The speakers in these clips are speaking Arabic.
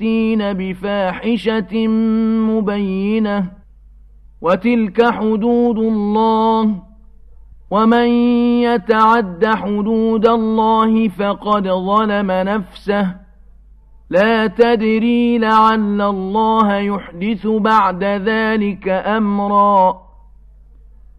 يأتين بفاحشة مبينة وتلك حدود الله ومن يتعد حدود الله فقد ظلم نفسه لا تدري لعل الله يحدث بعد ذلك أمرا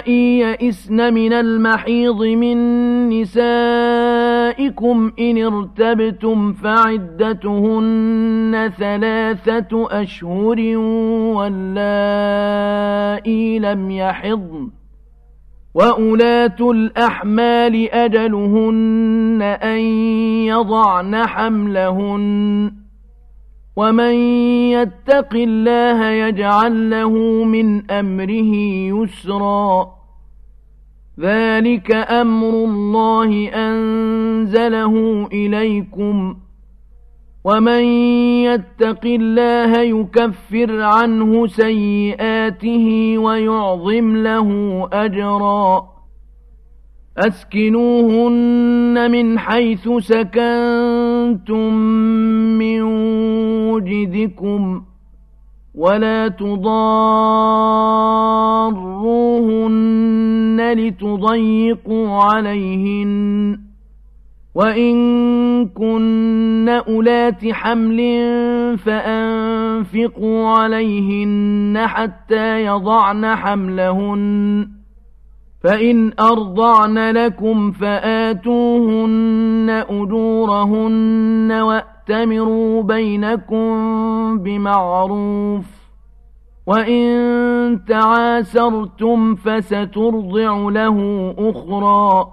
واللائي يئسن من المحيض من نسائكم إن ارتبتم فعدتهن ثلاثة أشهر واللائي لم يحضن وأولاة الأحمال أجلهن أن يضعن حملهن ومن يتق الله يجعل له من أمره يسرا ذلك أمر الله أنزله إليكم ومن يتق الله يكفر عنه سيئاته ويعظم له أجرا أسكنوهن من حيث سكنتم من وجدكم ولا تضاروهن لتضيقوا عليهن وإن كن أولات حمل فأنفقوا عليهن حتى يضعن حملهن فإن أرضعن لكم فآتوهن أجورهن وأتمروا بينكم بمعروف وإن تعاسرتم فسترضع له أخرى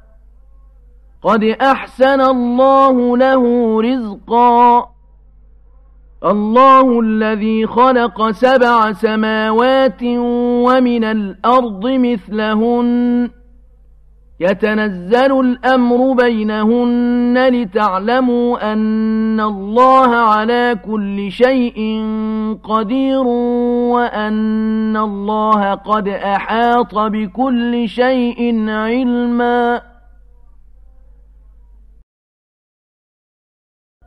قد أحسن الله له رزقا. الله الذي خلق سبع سماوات ومن الأرض مثلهن. يتنزل الأمر بينهن لتعلموا أن الله على كل شيء قدير وأن الله قد أحاط بكل شيء علمًا.